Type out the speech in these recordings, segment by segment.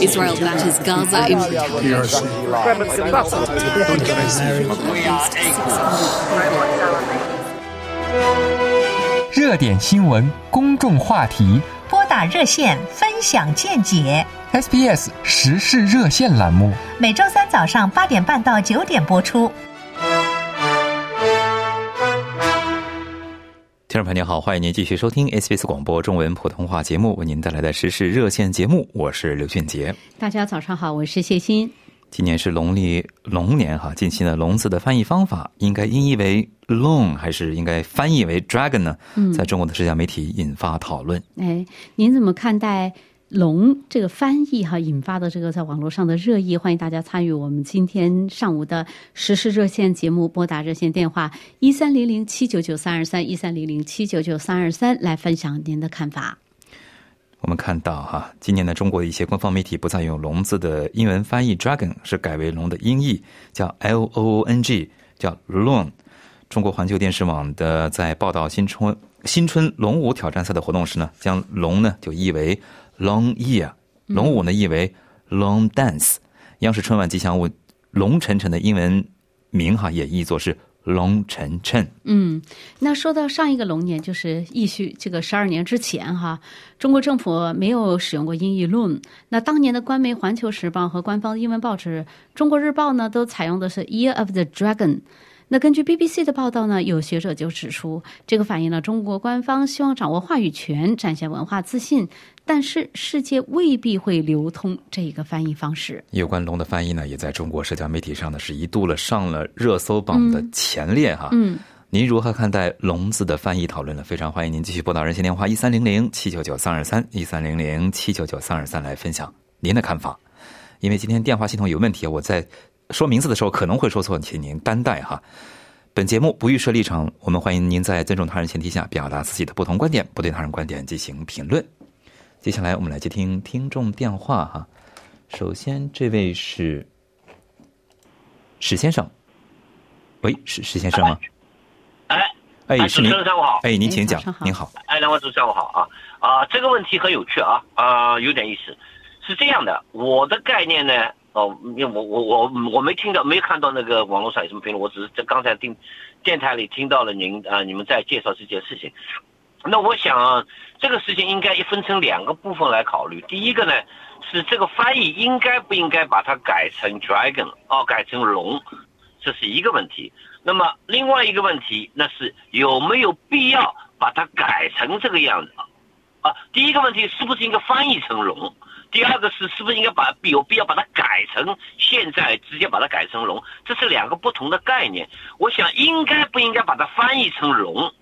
Israel batters Gaza in We are equal. 热点新闻、公众话题拨打热线分享见解，，SBS 时事热线栏目。每周三早上八点半到九点播出。听众朋友您好，欢迎您继续收听 SBS 广播中文普通话节目，为您带来的时事热线节目，我是刘俊杰。大家早上好，我是谢欣。今年是农历龙年哈，近期呢，龙字的翻译方法应该音译为 long 还是应该翻译为 dragon 呢？嗯在中国的社交媒体引发讨论。哎，您怎么看待“龙”这个翻译哈引发的这个在网络上的热议？欢迎大家参与我们今天上午的实时热线节目，拨打热线电话一三零零七九九三二三一三零零七九九三二三来分享您的看法。我们看到哈，今年的，中国的一些官方媒体不再用“龙”字的英文翻译 “dragon”，是改为“龙”的音译，叫 “l o o n g”，叫 “long”。中国环球电视网的在报道新春新春龙舞挑战赛的活动时呢，将“龙”呢就译为 “long year”，龙舞呢译为 “long dance”。央视春晚吉祥物“龙晨晨”的英文名哈也译作是“龙晨晨”。嗯，那说到上一个龙年，就是义序这个十二年之前哈，中国政府没有使用过音译论。那当年的官媒《环球时报》和官方英文报纸《中国日报》呢，都采用的是 Year of the Dragon。那根据 BBC 的报道呢，有学者就指出，这个反映了中国官方希望掌握话语权，展现文化自信，但是世界未必会流通这一个翻译方式。有关龙的翻译呢，也在中国社交媒体上呢是一度了上了热搜榜的前列哈。嗯，您如何看待“龙”字的翻译讨论呢？非常欢迎您继续拨打热线电话一三零零七九九三二三一三零零七九九三二三来分享您的看法。因为今天电话系统有问题，我在说名字的时候可能会说错，请您担待哈。本节目不预设立场，我们欢迎您在尊重他人前提下表达自己的不同观点，不对他人观点进行评论。接下来我们来接听听众电话哈。首先，这位是史先生，喂，史史先生吗？哎，哎，哎是您主持人上午好，哎，您请讲您好，哎，两位主持人下午好啊啊，这个问题很有趣啊啊，有点意思。是这样的，我的概念呢，哦，因为我我我我没听到，没看到那个网络上有什么评论，我只是在刚才听电台里听到了您啊、你们在介绍这件事情。那我想、啊、这个事情应该一分成两个部分来考虑。第一个呢，是这个翻译应该不应该把它改成 dragon 哦，改成龙，这是一个问题。那么另外一个问题，那是有没有必要把它改成这个样子啊？第一个问题是不是应该翻译成龙？第二个是是不是应该把有必要把它改成现在直接把它改成龙？这是两个不同的概念。我想应该不应该把它翻译成龙？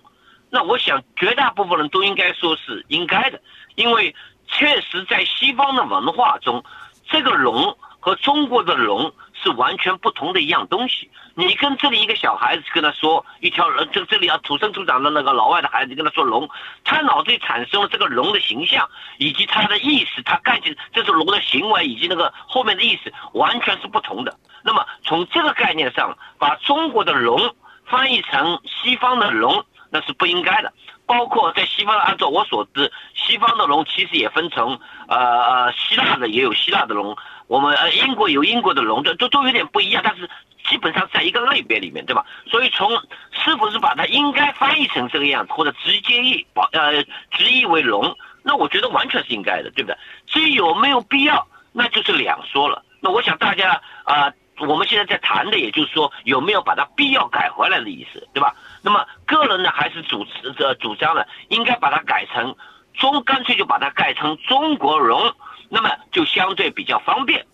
那我想绝大部分人都应该说是应该的，因为确实在西方的文化中，这个龙和中国的龙是完全不同的一样东西。你跟这里一个小孩子跟他说一条龙，这这里啊土生土长的那个老外的孩子跟他说龙，他脑子里产生了这个龙的形象以及他的意识，他干起这是龙的行为以及那个后面的意思完全是不同的。那么从这个概念上，把中国的龙翻译成西方的龙，那是不应该的。包括在西方，按照我所知，西方的龙其实也分成呃呃希腊的也有希腊的龙，我们呃英国有英国的龙，这都都有点不一样，但是基本上在一个类别里面，对吧？所以从是不是把它应该翻译成这个样子，或者直接译把呃直译为龙，那我觉得完全是应该的，对不对？至于有没有必要，那就是两说了。那我想大家啊、我们现在在谈的，也就是说有没有把它必要改回来的意思，对吧？那么个人呢，还是主持着主张呢，应该把它改成中，干脆就把它改成中国龙，那么就相对比较方便。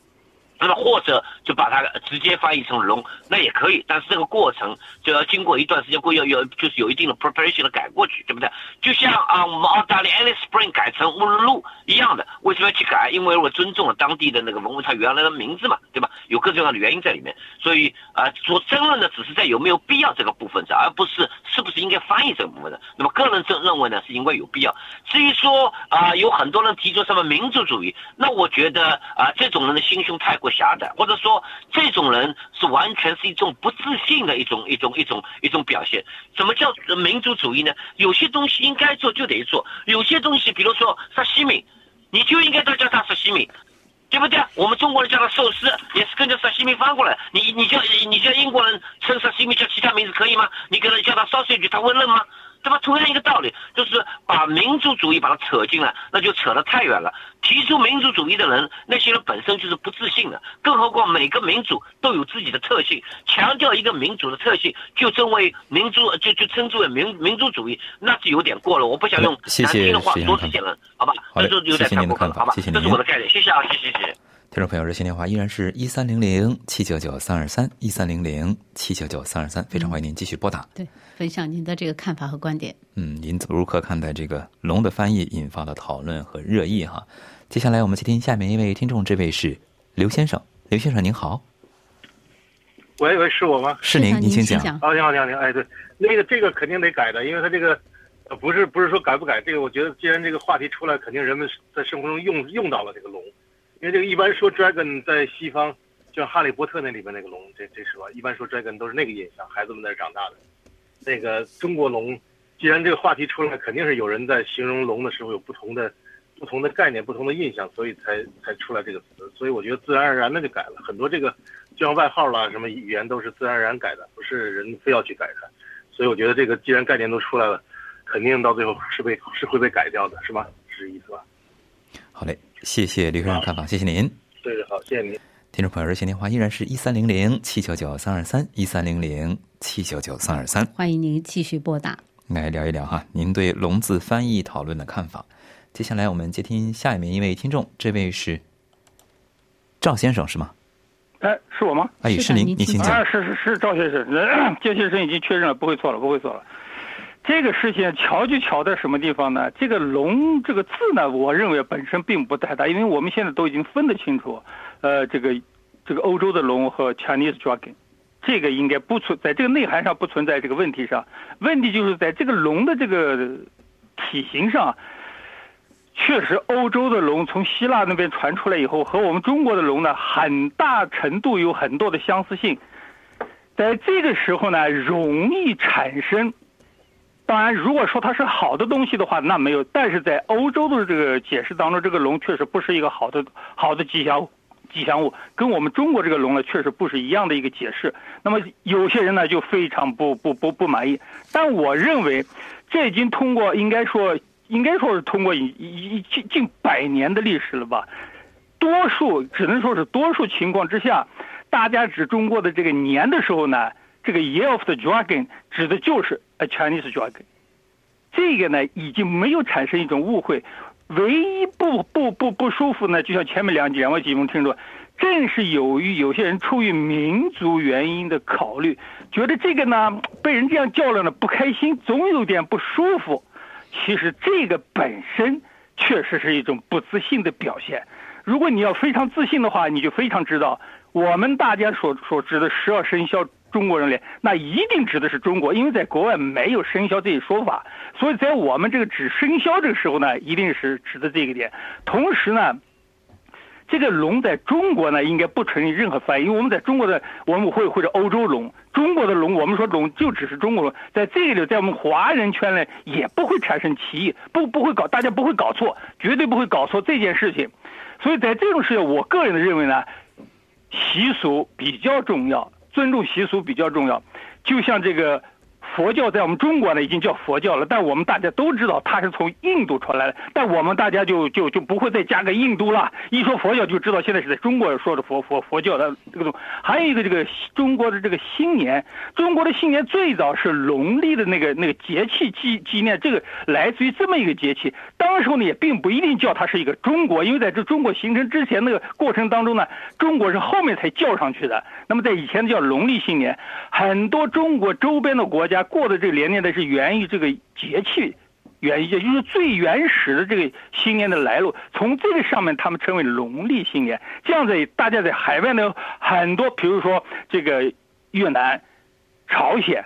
那么或者就把它直接翻译成龙，那也可以。但是这个过程就要经过一段时间，过要有就是有一定的 preparation 的改过去，对不对？就像啊，我们澳大利亚 Alice Spring 改成乌鲁鲁一样的，为什么要去改？因为我尊重了当地的那个文物它原来的名字嘛，对吧？有各种各样的原因在里面，所以啊，所争论的只是在有没有必要这个部分上，而不是是不是应该翻译这个部分的。那么个人认认为呢，是因为有必要。至于说啊，有很多人提出什么民族主义，那我觉得啊，这种人的心胸太过狭窄，或者说这种人是完全是一种不自信的一种一种一种一种表现。什么叫民族主义呢？有些东西应该做就得做，有些东西比如说沙西米，你就应该都叫他沙西米。对不对？我们中国人叫他寿司，也是跟着沙西米翻过来。你你叫你叫英国人称沙西米叫其他名字可以吗？你给他叫他烧水句他会认吗？对吧？同样一个道理，就是把民族主义把它扯进来，那就扯得太远了。提出民族主义的人，那些人本身就是不自信的，更何况每个民族都有自己的特性，强调一个民族的特性，就称为民族，就就称之为民民族主义，那是有点过了。我不想用谢难听的话谢说这些人，好吧？这就有点太过分了，好吧？您的看法谢谢这是我的概念，谢谢啊，谢谢谢谢。听众朋友，热线电话依然是一三零零七九九三二三一三零零七九九三二三，非常欢迎您继续拨打。对，分享您的这个看法和观点。嗯，您如何看待这个“龙”的翻译引发的讨论和热议？哈，接下来我们接听下面一位听众，这位是刘先生。刘先生您好，喂喂，是我吗？是您，您请请讲。啊，你好，你好，你好，哎，对，那个这个肯定得改的，因为他这个呃不是不是说改不改，这个我觉得既然这个话题出来，肯定人们在生活中用用到了这个龙，因为这个一般说 dragon 在西方，就像哈利波特那里边那个龙，这这是吧？一般说 dragon 都是那个印象，孩子们在长大的。那个中国龙，既然这个话题出来，肯定是有人在形容龙的时候有不同的不同的概念、不同的印象，所以才才出来这个词。所以我觉得自然而然的就改了很多这个，就像外号啦，什么语言都是自然而然改的，不是人非要去改它。所以我觉得这个既然概念都出来了，肯定到最后是被是会被改掉的，是吧？是这意思吧？好嘞，谢谢刘先生看法，谢谢您。对对，好，谢谢您。听众朋友，热线电话依然是一三零零七九九三二三一三零零七九九三二三，欢迎您继续拨打。来聊一聊哈，您对“龙”字翻译讨论的看法。接下来我们接听下一名一位听众，这位是赵先生是吗？哎，是我吗？哎，是的是您，您请讲啊，。是是是赵先生，呃赵先生已经确认了，不会错了，不会错了。这个事情巧就巧在什么地方呢？这个“龙”这个字呢，我认为本身并不太大，因为我们现在都已经分得清楚，呃，这个这个欧洲的龙和 Chinese dragon，这个应该不存在这个内涵上不存在这个问题上，问题就是在这个龙的这个体型上。确实，欧洲的龙从希腊那边传出来以后，和我们中国的龙呢，很大程度有很多的相似性。在这个时候呢，容易产生。当然，如果说它是好的东西的话，那没有。但是在欧洲的这个解释当中，这个龙确实不是一个好的好的吉祥吉祥物，跟我们中国这个龙呢，确实不是一样的一个解释。那么有些人呢，就非常不不不不满意。但我认为，这已经通过应该说应该说是通过一一近近百年的历史了吧。多数只能说是多数情况之下，大家指中国的这个年的时候呢，这个 Year of the Dragon 指的就是 a Chinese Dragon。这个呢，已经没有产生一种误会。唯一不不不不舒服呢，就像前面两两位节目听说，正是由于有些人出于民族原因的考虑，觉得这个呢被人这样叫了呢不开心，总有点不舒服。其实这个本身确实是一种不自信的表现。如果你要非常自信的话，你就非常知道我们大家所所知的十二生肖，中国人脸那一定指的是中国，因为在国外没有生肖这一说法，所以在我们这个指生肖这个时候呢，一定是指的这个点。同时呢。这个龙在中国呢，应该不承认任何翻译，因为我们在中国的我们会或者欧洲龙，中国的龙，我们说龙就只是中国龙，在这个里，在我们华人圈内也不会产生歧义，不不会搞，大家不会搞错，绝对不会搞错这件事情。所以在这种事情，我个人的认为呢，习俗比较重要，尊重习俗比较重要。就像这个佛教在我们中国呢已经叫佛教了，但我们大家都知道它是从印度传来的，但我们大家就就就不会再加个印度了。一说佛教就知道现在是在中国说的佛佛佛教的这个。还有一个这个中国的这个新年，中国的新年最早是农历的那个那个节气纪纪念，这个来自于这么一个节气。当时候呢也并不一定叫它是一个中国，因为在这中国形成之前那个过程当中呢，中国是后面才叫上去的。那么在以前叫农历新年，很多中国周边的国家过的这个年呢是源于这个节气，源于也就是最原始的这个新年的来路。从这个上面，他们称为农历新年。这样子大家在海外呢，很多比如说这个越南、朝鲜。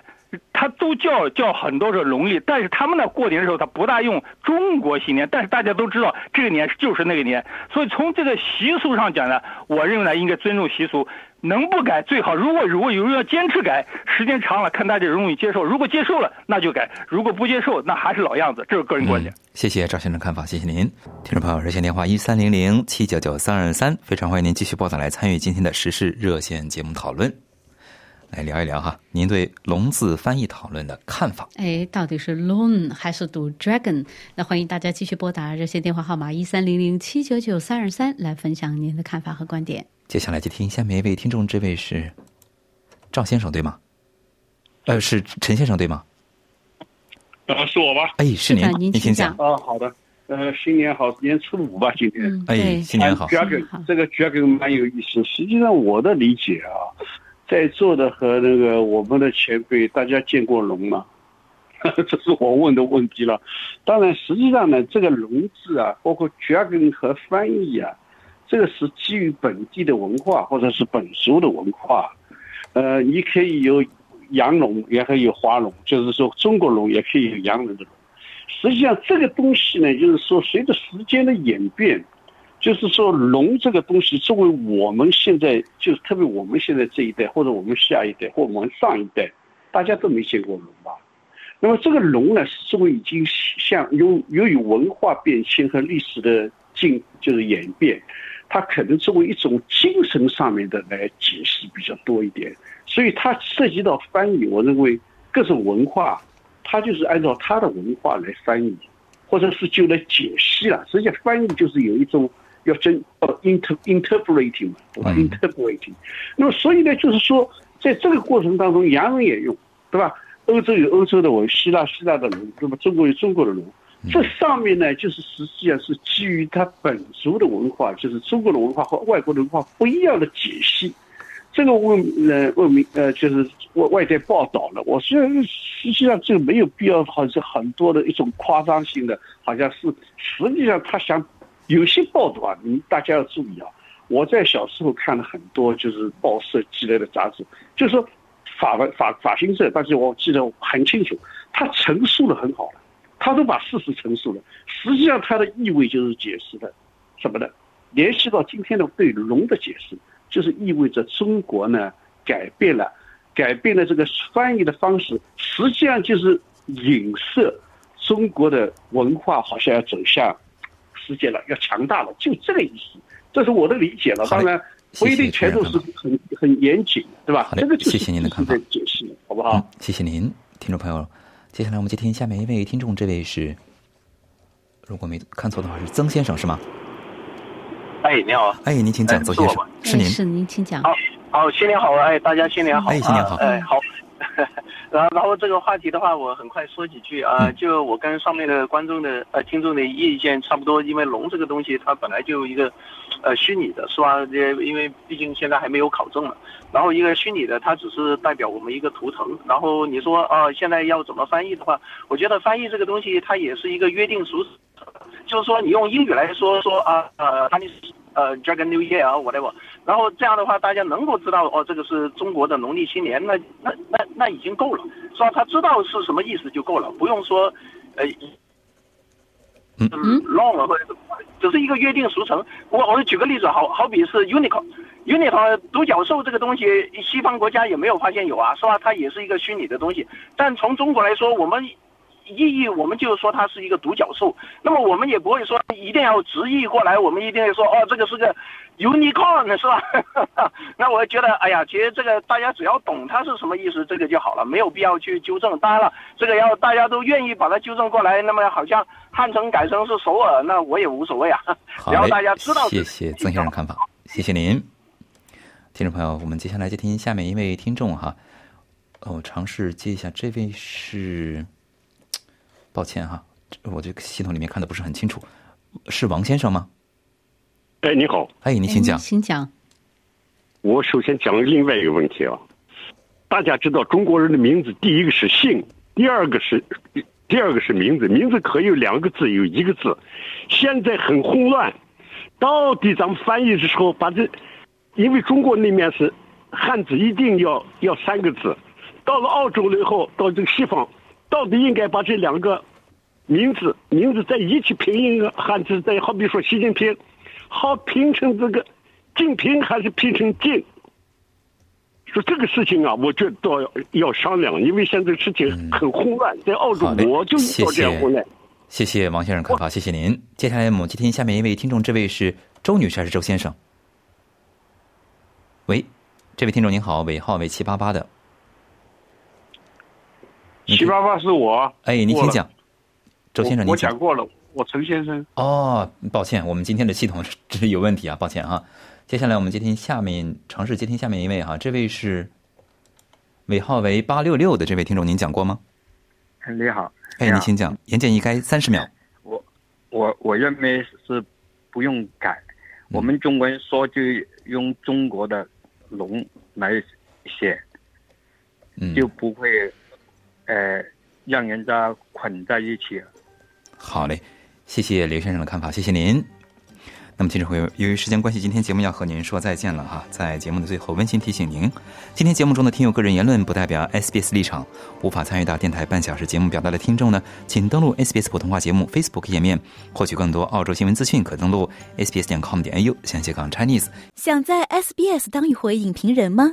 他都叫叫很多是农历，但是他们呢过年的时候他不大用中国新年，但是大家都知道这个年就是那个年，所以从这个习俗上讲呢，我认为呢应该尊重习俗，能不改最好。如果如果有人要坚持改，时间长了看大家容易接受，如果接受了那就改，如果不接受那还是老样子，这是个人观点。谢谢赵先生看法，谢谢您，听众朋友热线电话一三零零七九九三二三，非常欢迎您继续拨打来参与今天的时事热线节目讨论。来聊一聊哈，您对“龙”字翻译讨论的看法？哎，到底是 “long” 还是读 “dragon”？那欢迎大家继续拨打热线电话号码一三零零七九九三二三来分享您的看法和观点。接下来接听下面一位听众，这位是赵先生对吗？呃，是陈先生对吗？呃，是我吧？哎，是您，您请讲。啊，好的。呃，新年好，年初五吧，今天。哎，新年好。这个 dragon 蛮有意思。实际上，我的理解啊。在座的和那个我们的前辈，大家见过龙吗？这是我问的问题了。当然，实际上呢，这个“龙”字啊，包括 “dragon” 和翻译啊，这个是基于本地的文化或者是本族的文化。呃，你可以有羊龙，也可以有花龙，就是说中国龙也可以有洋人的龙。实际上，这个东西呢，就是说随着时间的演变。就是说，龙这个东西，作为我们现在，就是特别我们现在这一代，或者我们下一代，或我们上一代，大家都没见过龙吧？那么这个龙呢，是作为已经像由由于文化变迁和历史的进就是演变，它可能作为一种精神上面的来解释比较多一点。所以它涉及到翻译，我认为各种文化，它就是按照它的文化来翻译，或者是就来解析了。实际上翻译就是有一种。要真呃 inter interpreting 嘛，对吧？interpreting，那么所以呢，就是说，在这个过程当中，洋人也用，对吧？欧洲有欧洲的文，希腊希腊的文，那么中国有中国的龙。这上面呢，就是实际上是基于它本族的文化，就是中国的文化和外国的文化不一样的解析。这个问呃问明呃，就是外外界报道了。我虽然实际上这个没有必要，好像很多的一种夸张性的，好像是实际上他想。有些报道啊，你大家要注意啊！我在小时候看了很多，就是报社寄来的杂志，就是说法文法法新社，但是我记得很清楚，他陈述的很好，他都把事实陈述了。实际上，他的意味就是解释的什么呢？联系到今天的对龙的解释，就是意味着中国呢改变了，改变了这个翻译的方式，实际上就是影射中国的文化好像要走向。世界了，要强大了，就这个意思，这是我的理解了。当然不一定全都是很很严谨，对吧？这个谢谢您的看法，解释，好不好？谢谢您，听众朋友。接下来我们接听下面一位听众，这位是，如果没看错的话是曾先生是吗？哎，你好。哎，您请讲，曾先生，是您，是您，请讲。好，好，新年好，哎，大家新年好，哎，新年好，哎，好。然后，然后这个话题的话，我很快说几句啊。就我跟上面的观众的呃听众的意见差不多，因为龙这个东西它本来就一个，呃虚拟的，是吧？这因为毕竟现在还没有考证嘛。然后一个虚拟的，它只是代表我们一个图腾。然后你说啊，现在要怎么翻译的话，我觉得翻译这个东西它也是一个约定俗，就是说你用英语来说说啊呃，它你。呃，Dragon New Year 啊，whatever，然后这样的话，大家能够知道哦，这个是中国的农历新年，那那那那已经够了，是吧？他知道是什么意思就够了，不用说，呃，嗯，long 或者只是一个约定俗成。我我举个例子，好好比是 unicorn，unicorn 独角兽这个东西，西方国家也没有发现有啊，是吧？它也是一个虚拟的东西，但从中国来说，我们。意义，我们就说它是一个独角兽。那么我们也不会说一定要直译过来，我们一定要说哦，这个是个 unicorn 是吧？那我觉得，哎呀，其实这个大家只要懂它是什么意思，这个就好了，没有必要去纠正。当然了，这个要大家都愿意把它纠正过来，那么好像汉城改成是首尔，那我也无所谓啊。好然后大家知道谢谢曾先生看法，谢谢您，听众朋友，我们接下来接听下面一位听众哈，哦，尝试接一下，这位是，抱歉哈，这我这个系统里面看的不是很清楚，是王先生吗？哎，你好，哎，您请讲。请讲。我首先讲另外一个问题啊，大家知道中国人的名字，第一个是姓，第二个是第二个是名字，名字可以有两个字，有一个字，现在很混乱，到底咱们翻译的时候把这，因为中国那面是汉字一定要要三个字，到了澳洲了以后，到这个西方，到底应该把这两个名字名字在一起拼音啊，汉字在好比说习近平，好拼成这个近平还是拼成近？说这个事情啊，我觉得都要要商量，因为现在事情很混乱，在澳洲我就遇谢到这混乱。谢谢王先生看法，谢谢您。接下来我们接听下面一位听众，这位是周女士还是周先生？喂，这位听众您好，尾号为七八八的。七八八是我。哎，您请讲。周先生，您讲讲过了，我陈先生。哦，抱歉，我们今天的系统 是有问题啊，抱歉啊。接下来我们接听下面，尝试接听下面一位哈，这位是尾号为八六六的这位听众，您讲过吗？你好，哎，您请讲，言简意赅，三十秒。我我我认为是不用改，我们中文说就用中国的“龙”来写，嗯，就不会呃让人家捆在一起。好嘞，谢谢刘先生的看法，谢谢您。那么，听众朋友，由于时间关系，今天节目要和您说再见了哈。在节目的最后，温馨提醒您，今天节目中的听友个人言论不代表 SBS 立场，无法参与到电台半小时节目表达的听众呢，请登录 SBS 普通话节目 Facebook 页面，获取更多澳洲新闻资讯，可登录 sbs 点 com 点 au 向斜杠 Chinese。想在 SBS 当一回影评人吗